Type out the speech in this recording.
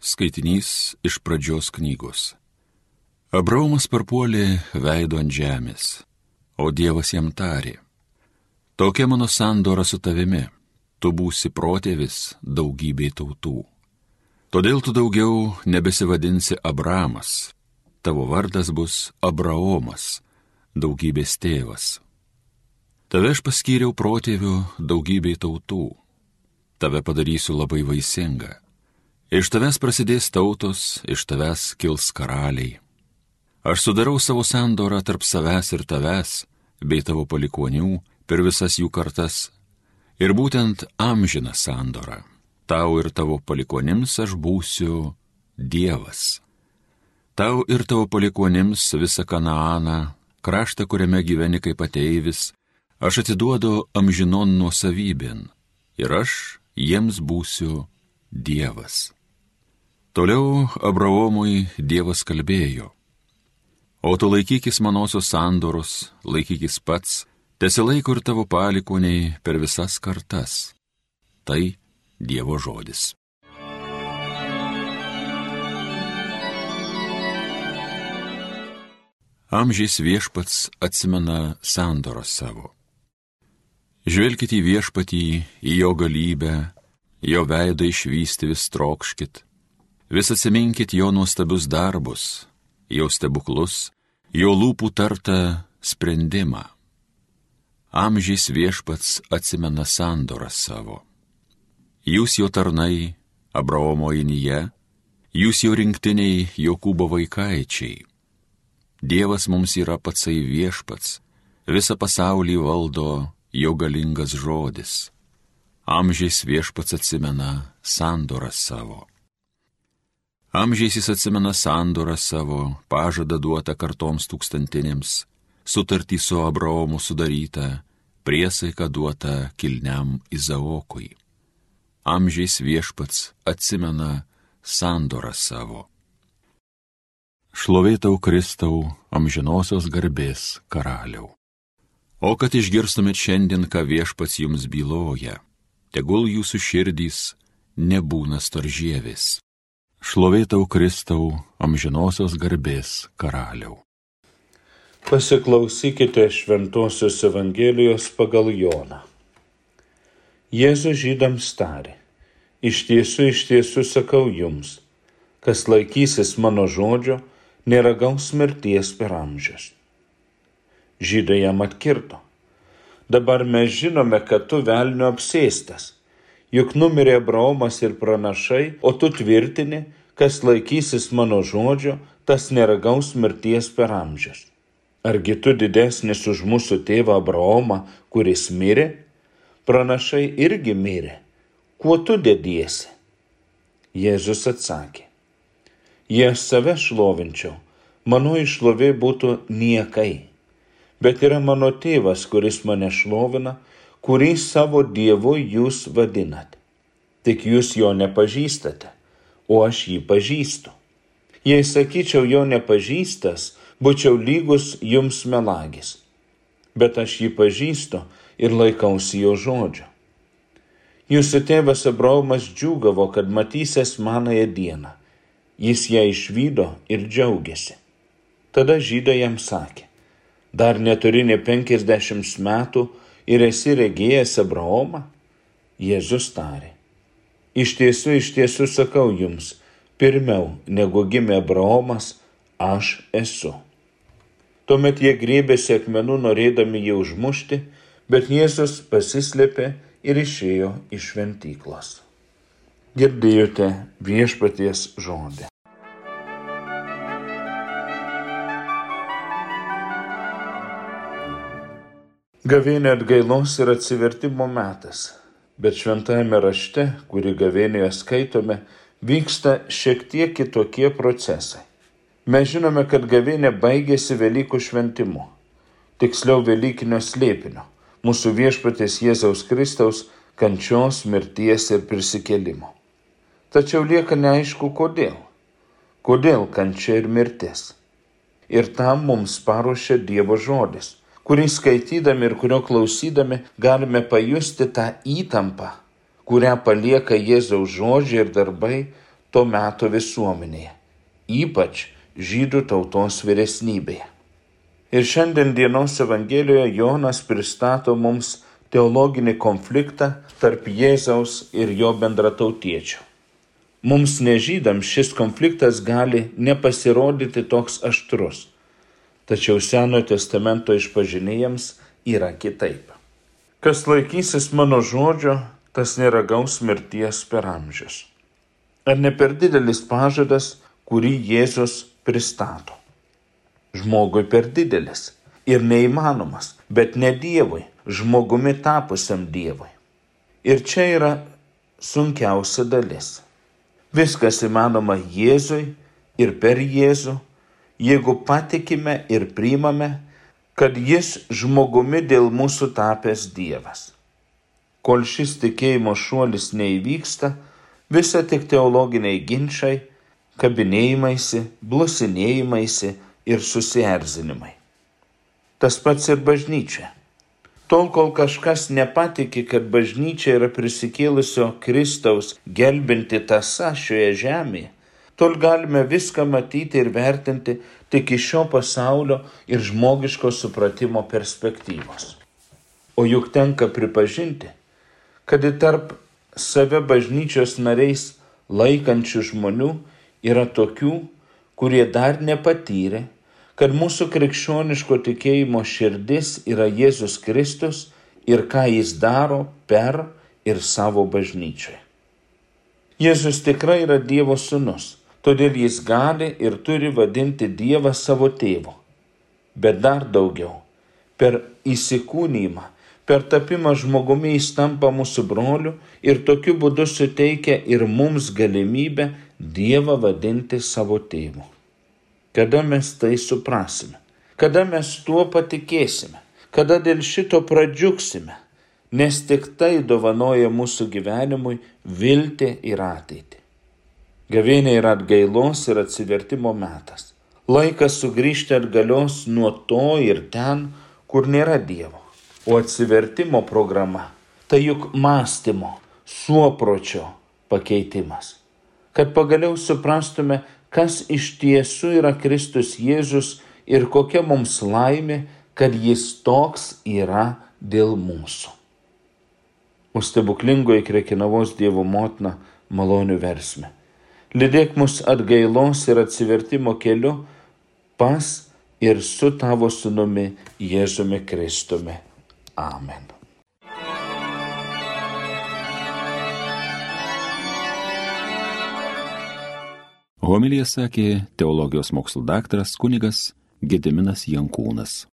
Skaitinys iš pradžios knygos. Abraomas parpuolė veido ant žemės, o Dievas jam tarė. Tokia mano sandora su tavimi, tu būsi protėvis daugybei tautų. Todėl tu daugiau nebesivadinsi Abramas, tavo vardas bus Abraomas, daugybės tėvas. Tave aš paskyriau protėviu daugybei tautų, tave padarysiu labai vaisingą Iš tavęs prasidės tautos, iš tavęs kils karaliai. Aš sudarau savo sandorą tarp savęs ir tavęs, bei tavo palikonių per visas jų kartas. Ir būtent amžiną sandorą. Tau ir tavo palikonims aš būsiu Dievas. Tau ir tavo palikonims visą Kanaaną, kraštą, kuriame gyveni kaip ateivis, aš atiduodu amžinon nuosavybėn ir aš jiems būsiu Dievas. Toliau Abraomui Dievas kalbėjo. O tu laikykis manosios sandoros, laikykis pats, tesilaiko ir tavo palikoniai per visas kartas. Tai Dievo žodis. Amžiais viešpats atsimena sandoros savo. Žvelkite į viešpatį, į jo galybę, jo veidą išvysti vis trokškit Vis atsiminkit jo nuostabius darbus, jo stebuklus, jo lūpų tartą sprendimą. Amžiais viešpats atsimena sandorą savo. Jūs jo tarnai, Abraomo inyje, jūs jo rinktiniai Jokūbo vaikaičiai. Dievas mums yra patsai viešpats, visą pasaulį valdo jo galingas žodis. Amžiais viešpats atsimena sandorą savo. Amžiais jis atsimena sandorą savo, pažadą duotą kartoms tūkstantinėms, sutartį su Abraomu sudarytą, priesaiką duotą kilniam Izaokui. Amžiais viešpats atsimena sandorą savo. Šlovėtau Kristau, amžinosios garbės karaliau. O kad išgirstumėt šiandien, ką viešpats jums byloja, tegul jūsų širdys nebūna storžėvis. Šlovėtau Kristau, amžinosios garbės karaliau. Pasiklausykite Šventojios Evangelijos pagal Joną. Jėzus žydams tarė, iš tiesų, iš tiesų sakau jums, kas laikysis mano žodžio, nėra gaus mirties per amžius. Žydai jam atkirto. Dabar mes žinome, kad tu velnio apsėstas juk numirė Abraomas ir pranašai, o tu tvirtini, kas laikysis mano žodžio, tas neragaus mirties per amžius. Argi tu didesnis už mūsų tėvą Abraomą, kuris mirė? Pranašai irgi mirė. Kuo tu dediesi? Jėzus atsakė. Jei save šlovinčiau, mano išlovė būtų niekai. Bet yra mano tėvas, kuris mane šlovina, kurį savo Dievu jūs vadinate. Tik jūs jo nepažįstate, o aš jį pažįstu. Jei sakyčiau jo nepažįstas, būčiau lygus jums melagis. Bet aš jį pažįstu ir laikausi jo žodžio. Jūsų tėvas Abraomas džiūgavo, kad matysės manąją dieną. Jis ją išvydo ir džiaugiasi. Tada žydai jam sakė, dar neturi ne penkisdešimt metų, ir esi regėjęs Abraomą? Jėzus tarė. Iš tiesų, iš tiesų sakau jums, pirmiau negu gimė Abraomas, aš esu. Tuomet jie grėbėsi akmenų norėdami jį užmušti, bet Jėzus pasislėpė ir išėjo iš šventyklos. Girdėjote viešpaties žodį. Gavėnė atgailos ir atsivertimo metas, bet šventajame rašte, kurį gavėnėje skaitome, vyksta šiek tiek kitokie procesai. Mes žinome, kad gavėnė baigėsi Velykų šventimu, tiksliau Velykinio slėpinio, mūsų viešpatės Jėzaus Kristaus kančios, mirties ir prisikelimo. Tačiau lieka neaišku kodėl. Kodėl kančia ir mirtis. Ir tam mums paruošia Dievo žodis kurį skaitydami ir kurio klausydami galime pajusti tą įtampą, kurią palieka Jėzaus žodžiai ir darbai to meto visuomenėje, ypač žydų tautos vyresnybėje. Ir šiandien dienos Evangelijoje Jonas pristato mums teologinį konfliktą tarp Jėzaus ir jo bendratautiečio. Mums nežydams šis konfliktas gali nepasirodyti toks aštrus, tačiau Senojo testamento išpažinėjams yra kitaip. Kas laikysis mano žodžio, tas neragaus mirties per amžius. Ar ne per didelis pažadas, kurį Jėzus pristato? Žmogui per didelis ir neįmanomas, bet ne Dievui, žmogumi tapusiam Dievui. Ir čia yra sunkiausia dalis. Viskas įmanoma Jėzui ir per Jėzų, jeigu patikime ir priimame, kad Jis žmogumi dėl mūsų tapęs Dievas. Kol šis tikėjimo šuolis neįvyksta, visa tik teologiniai ginčiai, kabinėjimaisi, blusinėjimaisi ir susierzinimai. Tas pats ir bažnyčia. Tol, kol kažkas nepatikė, kad bažnyčia yra prisikėlusio Kristaus gelbinti tasa šioje žemėje, tol galime viską matyti ir vertinti tik iš šio pasaulio ir žmogiško supratimo perspektyvos. O juk tenka pripažinti, kad į tarp save bažnyčios nariais laikančių žmonių yra tokių, kurie dar nepatyrė, kad mūsų krikščioniško tikėjimo širdis yra Jėzus Kristus ir ką jis daro per ir savo bažnyčiai. Jėzus tikrai yra Dievo sūnus, todėl jis gali ir turi vadinti Dievą savo tėvu. Bet dar daugiau, per įsikūnymą per tapimą žmogumi jis tampa mūsų broliu ir tokiu būdu suteikia ir mums galimybę Dievą vadinti savo tėvu. Kada mes tai suprasime? Kada mes tuo patikėsime? Kada dėl šito pradžiugsime? Nes tik tai dovanoja mūsų gyvenimui viltį ir ateitį. Gavėnė yra atgailos ir atsivertimo metas. Laikas sugrįžti atgalios nuo to ir ten, kur nėra Dievo. O atsivertimo programa tai juk mąstymo, suopročio pakeitimas. Kad pagaliau suprastume, kas iš tiesų yra Kristus Jėzus ir kokia mums laimė, kad jis toks yra dėl mūsų. O stebuklingoji krekinavos Dievo motina malonių versmė. Lydėk mus atgailos ir atsivertimo keliu pas ir su tavo sunumi Jėzumi Kristumi. Amen. Homilija sakė teologijos mokslo daktaras kunigas Gediminas Jankūnas.